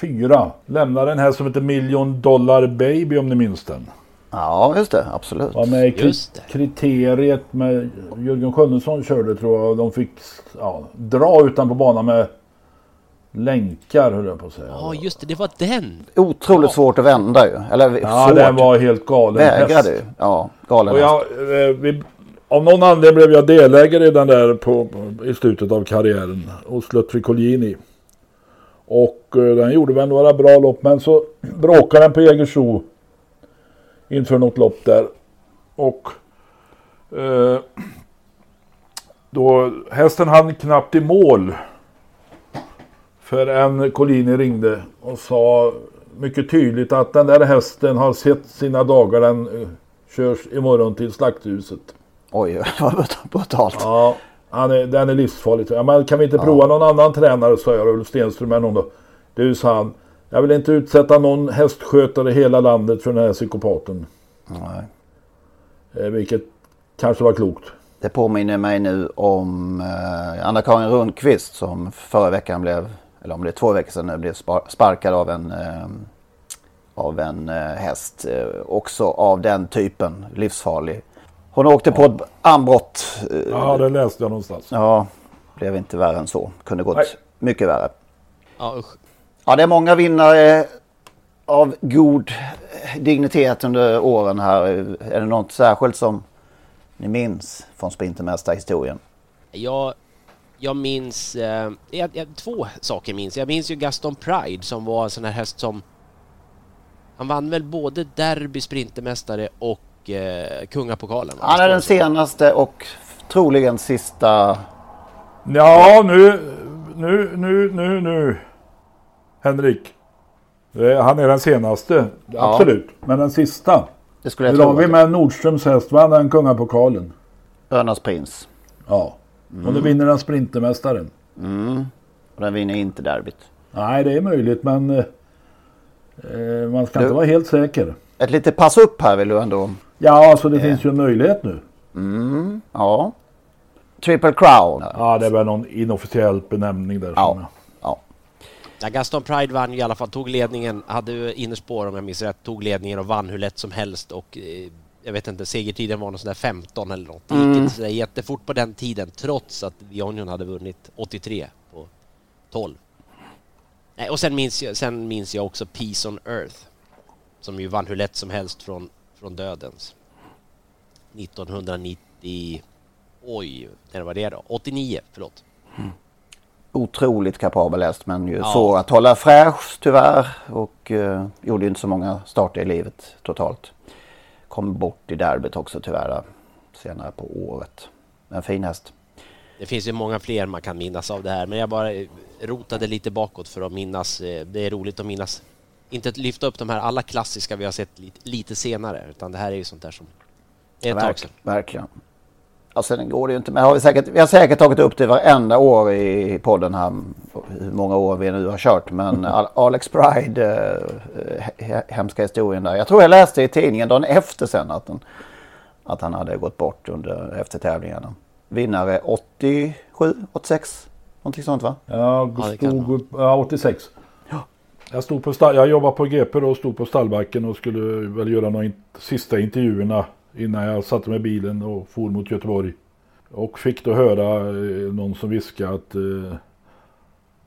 fyra. Lämnade den här som heter Million Dollar Baby om ni minns den. Ja, just det. Absolut. Var med i kri- Just det. kriteriet med Jörgen Sjunnesson körde tror jag. De fick ja, dra utanpå banan med länkar höll jag på att säga. Ja, just det, det var den! Otroligt svårt att vända ju. Eller Ja, svårt. den var helt galen Vägrade häst. ju. Ja, galen Och jag, eh, vi, av någon anledning blev jag delägare i den där på, i slutet av karriären hos Lutfi Collini. Och eh, den gjorde väl några bra lopp men så [CLEARS THROAT] bråkade den på Jägersro inför något lopp där. Och eh, då hästen hann knappt i mål förrän Collini ringde och sa mycket tydligt att den där hästen har sett sina dagar. Den eh, körs imorgon till slakthuset. Oj, [LAUGHS] vad brutalt. Ja, han är, den är livsfarlig. Ja, men kan vi inte prova någon annan tränare, sa jag. Ulf Stenström eller någon då. Du, sa han. Jag vill inte utsätta någon hästskötare i hela landet för den här psykopaten. Nej. Eh, vilket kanske var klokt. Det påminner mig nu om eh, Anna-Karin Rundqvist som förra veckan blev, eller om det är två veckor sedan nu, blev spar- sparkad av en, eh, av en eh, häst. Eh, också av den typen, livsfarlig. Hon åkte på ett anbrott. eh, Ja, det läste jag någonstans. Ja, blev inte värre än så. Kunde gått Nej. mycket värre. Ja, usch. Ja, det är många vinnare av god dignitet under åren här. Är det något särskilt som ni minns från Sprintermästarhistorien? Jag, jag minns eh, jag, jag, två saker minns. Jag minns ju Gaston Pride som var en sån här häst som han vann väl både derby, sprintermästare och eh, kungapokalen. va? Han är den senaste och troligen sista. Ja, nu, nu, nu, nu, nu. Henrik. Eh, Han är den senaste, Ja. absolut. Men den sista. Det skulle jag har tro. vi med Nordströms häst? Vann den kungapokalen? Örnas prins. Ja. Och nu vinner den Sprintermästaren. Mm. Och den vinner inte derbyt. Nej, det är möjligt men eh, eh, man ska Du- inte vara helt säker. Ett litet pass upp här vill du ändå. Ja, alltså det finns ju en möjlighet nu. Mm. Ja. Triple Crown. Ja, det är väl någon inofficiell benämning där. Ja. Ja, Gaston Pride vann i alla fall, tog ledningen, hade ju innerspår om jag minns rätt, tog ledningen och vann hur lätt som helst och eh, jag vet inte, segertiden var någon sån där 15 eller något. Det gick Mm. inte sådär jättefort på den tiden trots att Vionion hade vunnit 83 på 12. Nej, och sen minns, jag, sen minns jag också Peace on Earth som ju vann hur lätt som helst från, från dödens. 1990... Oj, när var det då? 89, förlåt. Otroligt kapabel häst men ju Ja. svår att hålla fräsch tyvärr. Och eh, gjorde inte så många starter i livet totalt. Kom bort i derbyt också tyvärr senare på året. En fin häst. Det finns ju många fler man kan minnas av det här, men jag bara rotade lite bakåt för att minnas. eh, Det är roligt att minnas. Inte att lyfta upp de här alla klassiska vi har sett lite, lite senare, utan det här är ju sånt där som... Det är ett tag Verk, sedan. verkligen. Och sen går det ju inte. Men har vi, säkert, vi har säkert tagit upp det varenda år i podden här. Hur många år vi nu har kört. Men [LAUGHS] Al- Alex Pride, eh, he- hemska historien där. Jag tror jag läste i tidningen dagen efter sen att, den, att han hade gått bort under efter tävlingarna. Vinnare 87, 86. Någonting sånt va? Jag Ja, stod ja, 86. Jag, stod på jag jobbade på GP då och stod på stallbacken och skulle väl göra de sista intervjuerna innan jag satte mig i bilen och for mot Göteborg. Och fick då höra eh, någon som viskade att eh,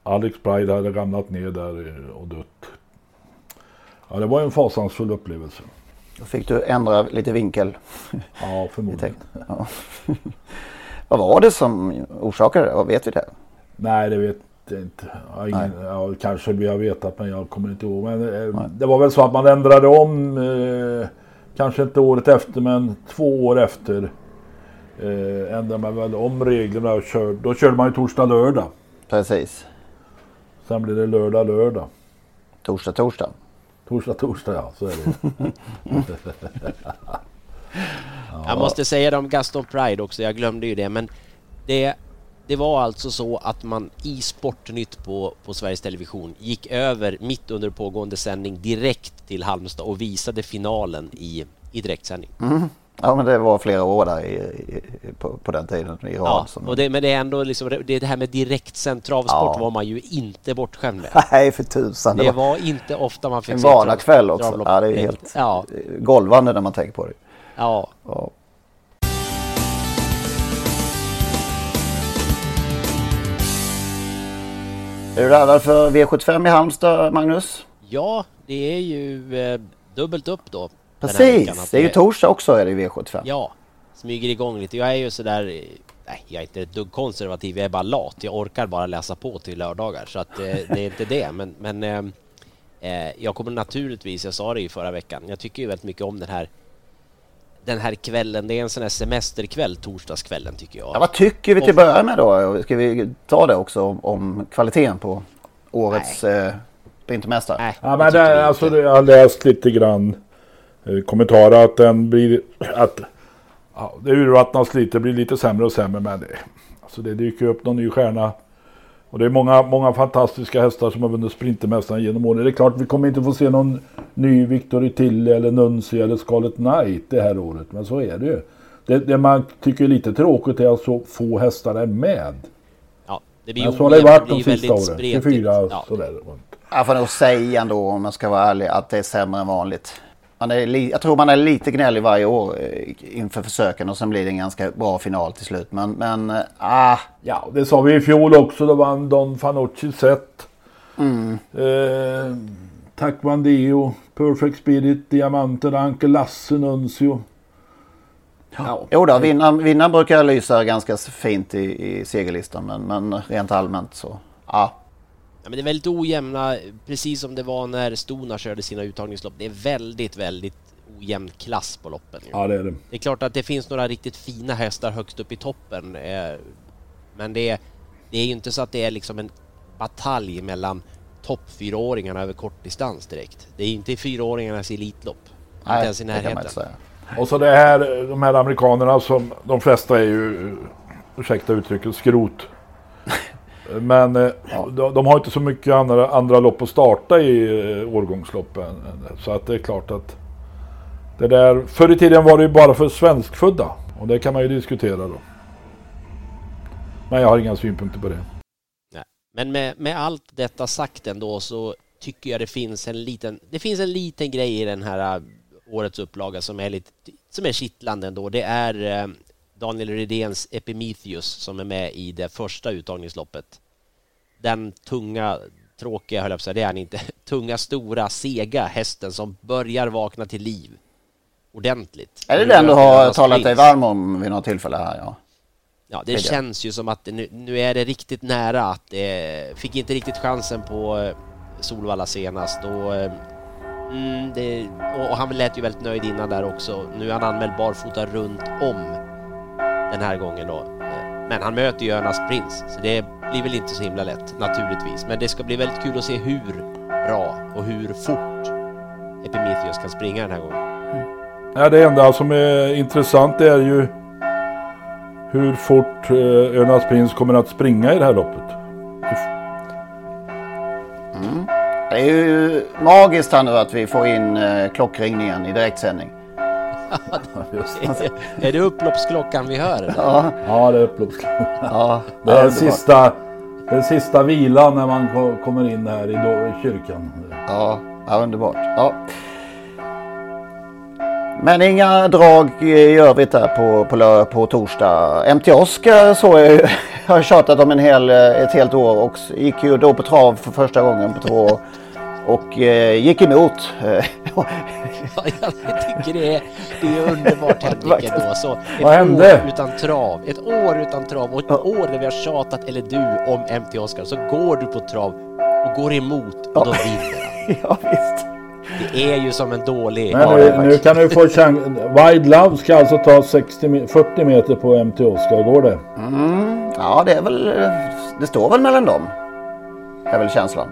Alex Pride hade ramlat ner där eh, och dött. Ja, det var en fasansfull upplevelse. Då fick du ändra lite vinkel. Ja, förmodligen. [LAUGHS] Ja. [LAUGHS] Vad var det som orsakade det? Vet vi det? Nej, det vet jag inte. Jag ingen, ja, kanske vi har vetat men jag kommer inte ihåg. Men, eh, det var väl så att man ändrade om, eh, kanske inte året efter men två år efter. Eh, ändrade man väl om reglerna och körde. Då körde man ju torsdag, lördag. Precis. Sen blev det lördag, lördag. Torsdag, torsdag. Torsdag, torsdag ja, så är det. [LAUGHS] Jag måste säga det om Gaston Pride också, jag glömde ju det, men det, det var alltså så att man i Sportnytt på, på Sveriges Television gick över mitt under pågående sändning direkt till Halmstad och visade finalen i, i direktsändning. Mm. Ja men det var flera år där i, i, på, på den tiden i rad. Ja, som- och det, men det är ändå liksom, det, det här med direktsänd travsport Ja. var man ju inte bortskämd med. [LAUGHS] Nej för tusan. Det var inte ofta man fick en se vardagskväll trav- också. Ja, det är helt Ja. golvande när man tänker på det. Ja. Ja. Är du laddad för V75 i Halmstad, Magnus? Ja, det är ju eh, dubbelt upp då. Precis, det är ju torsdag också är det i V75. Ja, smyger igång lite. Jag är ju sådär, nej jag är inte ett dugg konservativ, jag är bara lat. Jag orkar bara läsa på till lördagar så att eh, det är inte det. Men, men eh, eh, jag kommer naturligtvis, jag sa det ju förra veckan, jag tycker ju väldigt mycket om den här den här kvällen, det är en sån här semesterkväll, torsdagskvällen tycker jag. Ja, vad tycker vi till att börja med då? Ska vi ta det också om, om kvaliteten på årets eh, vintermästare? Ja, men det, alltså, jag har läst lite grann eh, kommentarer att den blir, att ja, det urvattnas lite, blir lite sämre och sämre. Men det, alltså, det dyker upp någon ny stjärna. Och det är många, många fantastiska hästar som har vunnit Sprintermästaren genom åren. Det är klart vi kommer inte få se någon ny Victory Tilly eller Nunci eller Scarlet Knight det här året. Men så är det ju. Det, det man tycker är lite tråkigt är att så få hästar är med. Ja, det blir Men så har det varit de sista åren. spretigt. 24 Ja. sådär. Jag får nog säga ändå om jag ska vara ärlig att det är sämre än vanligt. Man är li- jag tror man är lite gnällig varje år eh, inför försöken och sen blir det en ganska bra final till slut. Men, men eh, ah. Ja, det sa vi i fjol också. Då vann Don Fanucci set. Mm. Eh, Tack Vandeo, Perfect Spirit, Diamanten, Anke Lasse, Nuncio. Ja. Jo då, vinnaren, vinnaren brukar lysa ganska fint i, i segerlistan. Men, men rent allmänt så, ja. Ja, men det är väldigt ojämna, precis som det var när Stona körde sina uttagningslopp. Det är väldigt, väldigt ojämn klass på loppen. ju. Ja, det är det. Det är klart att det finns några riktigt fina hästar högst upp i toppen. Eh, men det är, det är ju inte så att det är liksom en batalj mellan topp fyraåringarna över kortdistans direkt. Det är inte i fyraåringarnas elitlopp. inte ens i det kan man närheten. inte säga. Och så det här, de här amerikanerna som de flesta är ju, ursäkta uttrycket, skrot. Men eh, de, har inte så mycket andra, andra lopp att starta i eh, årgångsloppen. Så att det är klart att det där, förr i tiden var det ju bara för svenskfödda. Och det kan man ju diskutera då. Men jag har inga synpunkter på det. Nej. Men med, med allt detta sagt ändå så tycker jag det finns en liten, det finns en liten grej i den här äh, årets upplaga som är lite, som är kittlande ändå. Det är eh, Daniel Redéns Epimetheus som är med i det första uttagningsloppet. Den tunga, tråkiga höll jag på att säga, det är han inte, [LAUGHS] tunga, stora, sega hästen som börjar vakna till liv ordentligt. Är det den du har talat dig varm om vid något tillfälle här? Ja. Ja, det Tidigare. känns ju som att det nu, nu är det riktigt nära att det fick inte riktigt chansen på eh, Solvalla senast och, eh, mm, det, och, och han lät ju väldigt nöjd innan där också. Nu är han anmäld barfota runt om den här gången då. Eh, Men han möter ju Önas Prins så det blir väl inte så himla lätt naturligtvis. Men det ska bli väldigt kul att se hur bra och hur fort Epimetheus kan springa den här gången. Ja, det enda som är intressant är ju hur fort eh, Önas Prins kommer att springa i det här loppet. Mm. Det är ju magiskt här nu att vi får in eh, klockringningen i direktsändning. [LAUGHS] är det upploppsklockan vi hör? eller? Ja, Ja, det är upploppsklockan. ja, Det är den sista, den sista vilan när man ko- kommer in här i, då, i kyrkan. Ja, ja underbart. Ja. Men inga drag i övrigt där på, på, på torsdag. MT Oscar såg jag ju, jag [LAUGHS] har tjatat om en hel, ett helt år och gick ju då på trav för första gången på två år. Och eh, gick emot. [LAUGHS] Ja, jag tycker det är, det är underbart Henrik [LAUGHS] ändå. Så ett Vad hände? år utan trav, ett år utan trav och ett år där vi har tjatat, eller du, om MT Oscar. Så går du på trav och går emot och då vinner han. [LAUGHS] ja visst. Det är ju som en dålig... Men nu, nu kan du få chans. Wide Love ska alltså ta 60, me- 40 meter på MT Oscar. Går det? Mm, ja, det är väl, det står väl mellan dem. är väl känslan.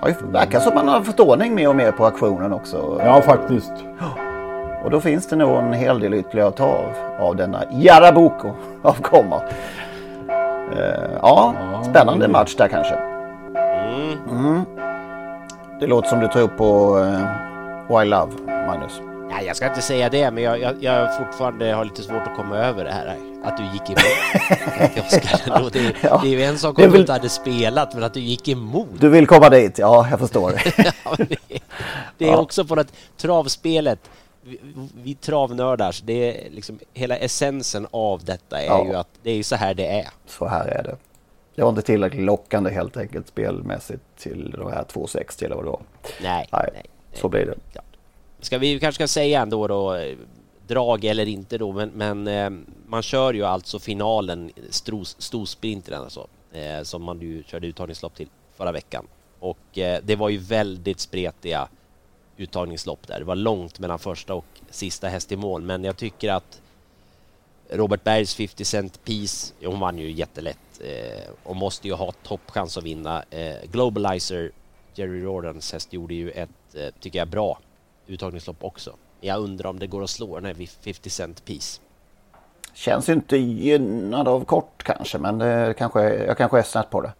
Ja, det verkar som man har fått ordning mer och mer på aktionen också. Ja, faktiskt. [GASPS] Och då finns det nog en hel del ytterligare att ta av, av denna Jarabuco avkomma. Eh, ja, spännande match där kanske. Mm. Det låter som du tror på uh, Why Love, Magnus. Nej, jag ska inte säga det, men jag, jag, jag fortfarande har lite svårt att komma över det här. Att du gick emot [LAUGHS] Oscar. ändå. Det, Ja. det är ju en sak om du väl- inte hade spelat, men att du gick emot. Du vill komma dit? Ja, jag förstår. [LAUGHS] Ja, det, det är Ja. också på att travspelet, vi, vi travnördar, det är liksom hela essensen av detta är Ja. ju att det är ju så här det är. Så här är det. Det var inte tillräckligt lockande helt enkelt spelmässigt till de här 2,60 eller vad det var. Nej, Nej, så blir det. Ska vi kanske ska säga ändå då, drag eller inte då, men, men eh, man kör ju alltså finalen, storsprinten alltså, eh, som man ju körde uttagningslopp till förra veckan. Och eh, det var ju väldigt spretiga uttagningslopp där. Det var långt mellan första och sista häst i mål, men jag tycker att Robert Bergs 50 cent piece, hon vann ju jättelätt eh, och måste ju ha toppchans att vinna. Eh, Globalizer, Jerry Jordans häst, gjorde ju ett, eh, tycker jag, bra uttagningslopp också. Jag undrar om det går att slå den här 50 cent piece. Känns ju inte gynnad av kort kanske, men det kanske, jag kanske är snett på det.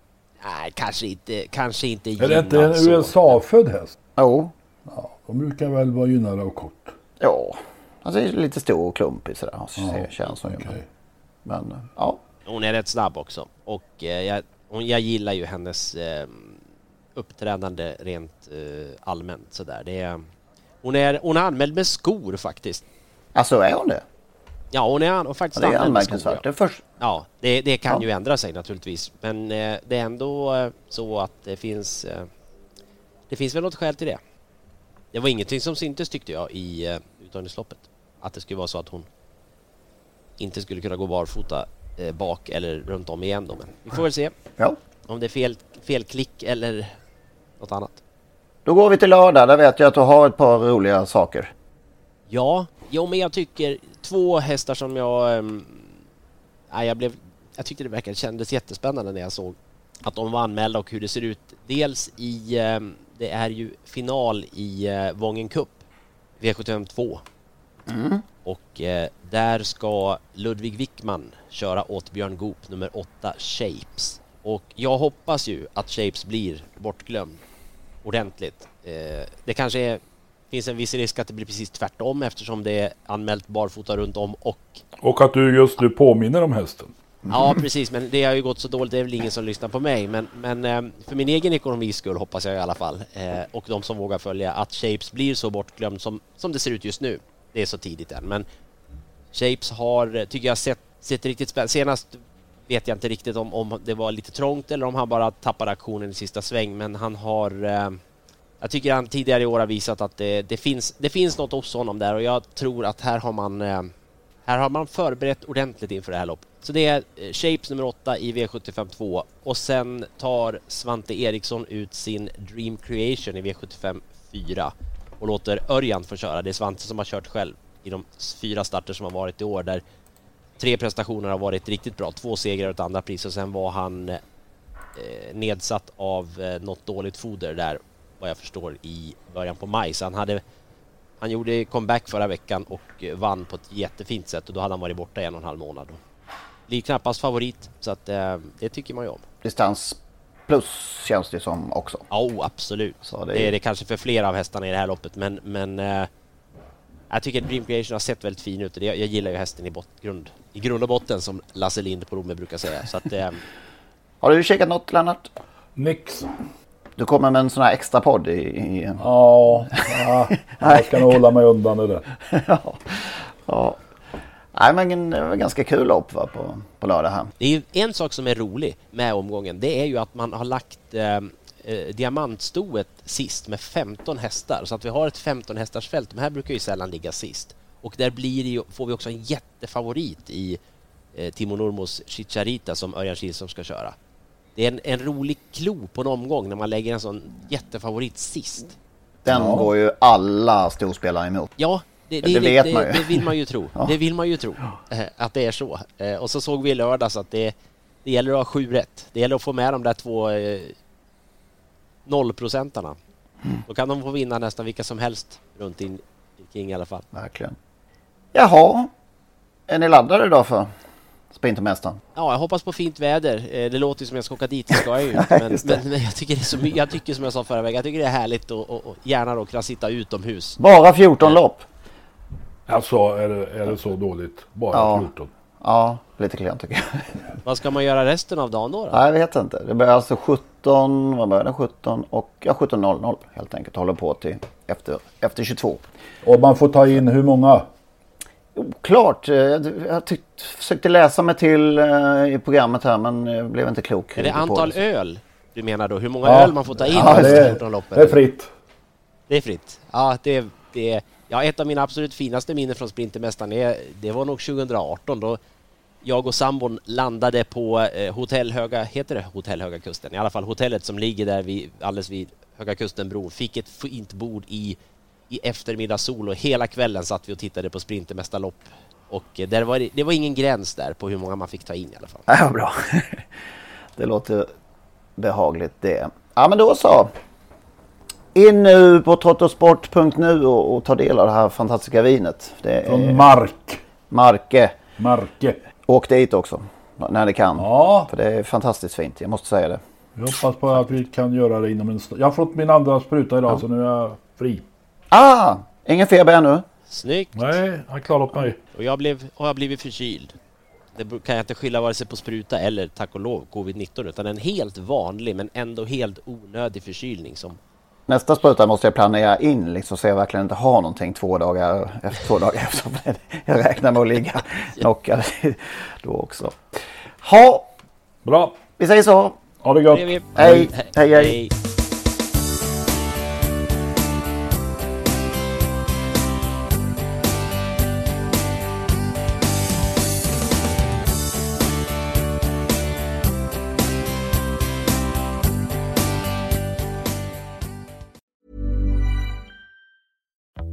Nej, kanske inte, kanske inte gynnad. Är det inte en USA-född häst? Jo. Ja, de brukar väl vara gynnade av kort? Ja, alltså lite stor och klumpig sådär. Ja, känns som okay. Men ja. Hon är rätt snabb också och eh, jag, hon, jag gillar ju hennes eh, uppträdande rent eh, allmänt sådär. Det är, hon, är, hon är anmäld med skor faktiskt. Alltså är hon det? Ja, hon är faktiskt ja, det är anmärkningsvärt. Ja. Det, först... ja, det, det kan ja. ju ändra sig naturligtvis. Men eh, det är ändå eh, så att det finns... Eh, det finns väl något skäl till det. Det var ingenting som syntes tyckte jag i eh, uttagningsloppet. Att det skulle vara så att hon inte skulle kunna gå barfota eh, bak eller runt om igen då. Men vi får väl se. Ja. Om det är fel, fel klick eller något annat. Då går vi till lördag. Där vet jag att du har ett par roliga saker. Ja, jo men jag tycker två hästar som jag... Um, jag blev... Jag tyckte det verkade kändes jättespännande när jag såg att de var anmälda och hur det ser ut. Dels i... Um, det är ju final i uh, Vången Cup, V75 2. Mm. Och eh, där ska Ludvig Wickman köra åt Björn Goop nummer 8 Shapes. Och jag hoppas ju att Shapes blir bortglömd ordentligt. Eh, det kanske är, finns en viss risk att det blir precis tvärtom eftersom det är anmält barfota runt om och... Och att du just nu påminner om hästen. Ja precis, men det har ju gått så dåligt. Det är väl ingen som lyssnar på mig. Men, men eh, för min egen ekonomis skull hoppas jag i alla fall eh, och de som vågar följa att Shapes blir så bortglömd som, som det ser ut just nu. Det är så tidigt än, men Shapes har, tycker jag, sett, sett riktigt spännande. Senast vet jag inte riktigt om, om det var lite trångt eller om han bara tappade aktionen i sista sväng, men han har eh, jag tycker han tidigare i år har visat att det, det, finns, det finns något hos honom där och jag tror att här har man eh, här har man förberett ordentligt inför det här loppet. Så det är eh, Shapes nummer 8 i V75 2 och sen tar Svante Eriksson ut sin Dream Creation i V75 4 och låter Örjan få köra. Det är Svante som har kört själv i de fyra starter som har varit i år där tre prestationer har varit riktigt bra. Två segrar och ett andra pris och sen var han eh, nedsatt av eh, något dåligt foder där vad jag förstår i början på maj. Så han, hade, han gjorde comeback förra veckan och vann på ett jättefint sätt och då hade han varit borta i en och en halv månad. Blir knappast favorit så att eh, det tycker man ju om. Distans plus känns det som också. Ja, oh, absolut. Så det... det är det kanske för flera av hästarna i det här loppet men, men eh, jag tycker att Dream Creation har sett väldigt fin ut. Jag, jag gillar ju hästen i, bot, grund, i grund och botten som Lasse Lind på Romme brukar säga. Så att, eh... [LAUGHS] Har du kikat något Lennart? Nix. Du kommer med en sån här extra podd i... i... Ja, ja, [LAUGHS] jag ska nog hålla mig undan det där. [LAUGHS] ja, ja. Nej men det var ganska kul lopp va, på, på lördag här. Det är en sak som är rolig med omgången. Det är ju att man har lagt eh, eh diamantstoet sist med 15 hästar. Så att vi har ett 15 hästars fält. De här brukar ju sällan ligga sist. Och där blir det ju, får vi också en jättefavorit i eh, Timo Nurmos Chicharita som Örjan Kihlström ska köra. Det är en, en rolig klo på en omgång när man lägger en sån jättefavorit sist. Den ja. går ju alla storspelare emot. Ja, det, det, det, vet det, man ju. det vill man ju tro. [LAUGHS] Ja. Det vill man ju tro eh, att det är så. Eh, och så såg vi i lördags att det, det gäller att ha sju rätt. Det gäller att få med de där två eh, nollprocentarna. Mm. Då kan de få vinna nästan vilka som helst runt in, kring i alla fall. Verkligen. Jaha, är ni laddade då för Sprintermästaren? Ja, jag hoppas på fint väder. Det låter som jag ska åka dit, det ska jag ju [LAUGHS] inte. Men, men, men, jag, tycker det är så, jag tycker som jag sa förra veckan, jag tycker det är härligt och, och, och gärna då kunna sitta utomhus. Bara 14 lopp? Alltså är det, är det så dåligt? Bara ja. 14? Ja, lite klent tycker jag. [LAUGHS] Vad ska man göra resten av dagen då? då? Nej, jag vet inte. Det börjar alltså 17, vad börjar det? 17 och ja, 17.00 helt enkelt. Håller på till efter, efter 22. Och man får ta in hur många? Oklart. Jag tyckte, försökte läsa mig till uh, i programmet här men jag blev inte klok. Är det antal det. öl du menar då? Hur många ja. öl man får ta in? Ja, det, är, det är fritt. Det är fritt. Ja, det, det Ja, ett av mina absolut finaste minnen från Sprintermästaren är, det var nog 2018 då jag och sambon landade på eh, Hotell Höga, heter det Hotell Höga Kusten? I alla fall hotellet som ligger där vid, alldeles vid Höga Kustenbron. Fick ett fint bord i, i eftermiddagssol och hela kvällen satt vi och tittade på Sprintermästarlopp. Och eh, där var det, det var ingen gräns där på hur många man fick ta in i alla fall. [LAUGHS] Ja, bra. [LAUGHS] Det låter behagligt det. Ja, men då så. In nu på trottosport.nu och, och ta del av det här fantastiska vinet. Det Från Mark. Marke. Marke. Åk dit också när det kan. Ja. För det är fantastiskt fint, jag måste säga det. Jag hoppas på att vi kan göra det inom en stund. Jag har fått min andra spruta idag Ja. så nu är jag fri. Ah! Ingen feber ännu? Snyggt! Nej, jag klarar upp mig. Och jag blev, har jag blivit förkyld. Det kan jag inte skylla vare sig på spruta eller tack och lov covid-19 utan en helt vanlig men ändå helt onödig förkylning som Nästa spruta måste jag planera in liksom, så jag verkligen inte har någonting två dagar efter. Två dagar efter. Jag räknar med att ligga knockad [LAUGHS] då också. Ha! Bra! Vi säger så. Ha det gott! Trevligt. Hej, hej, hej.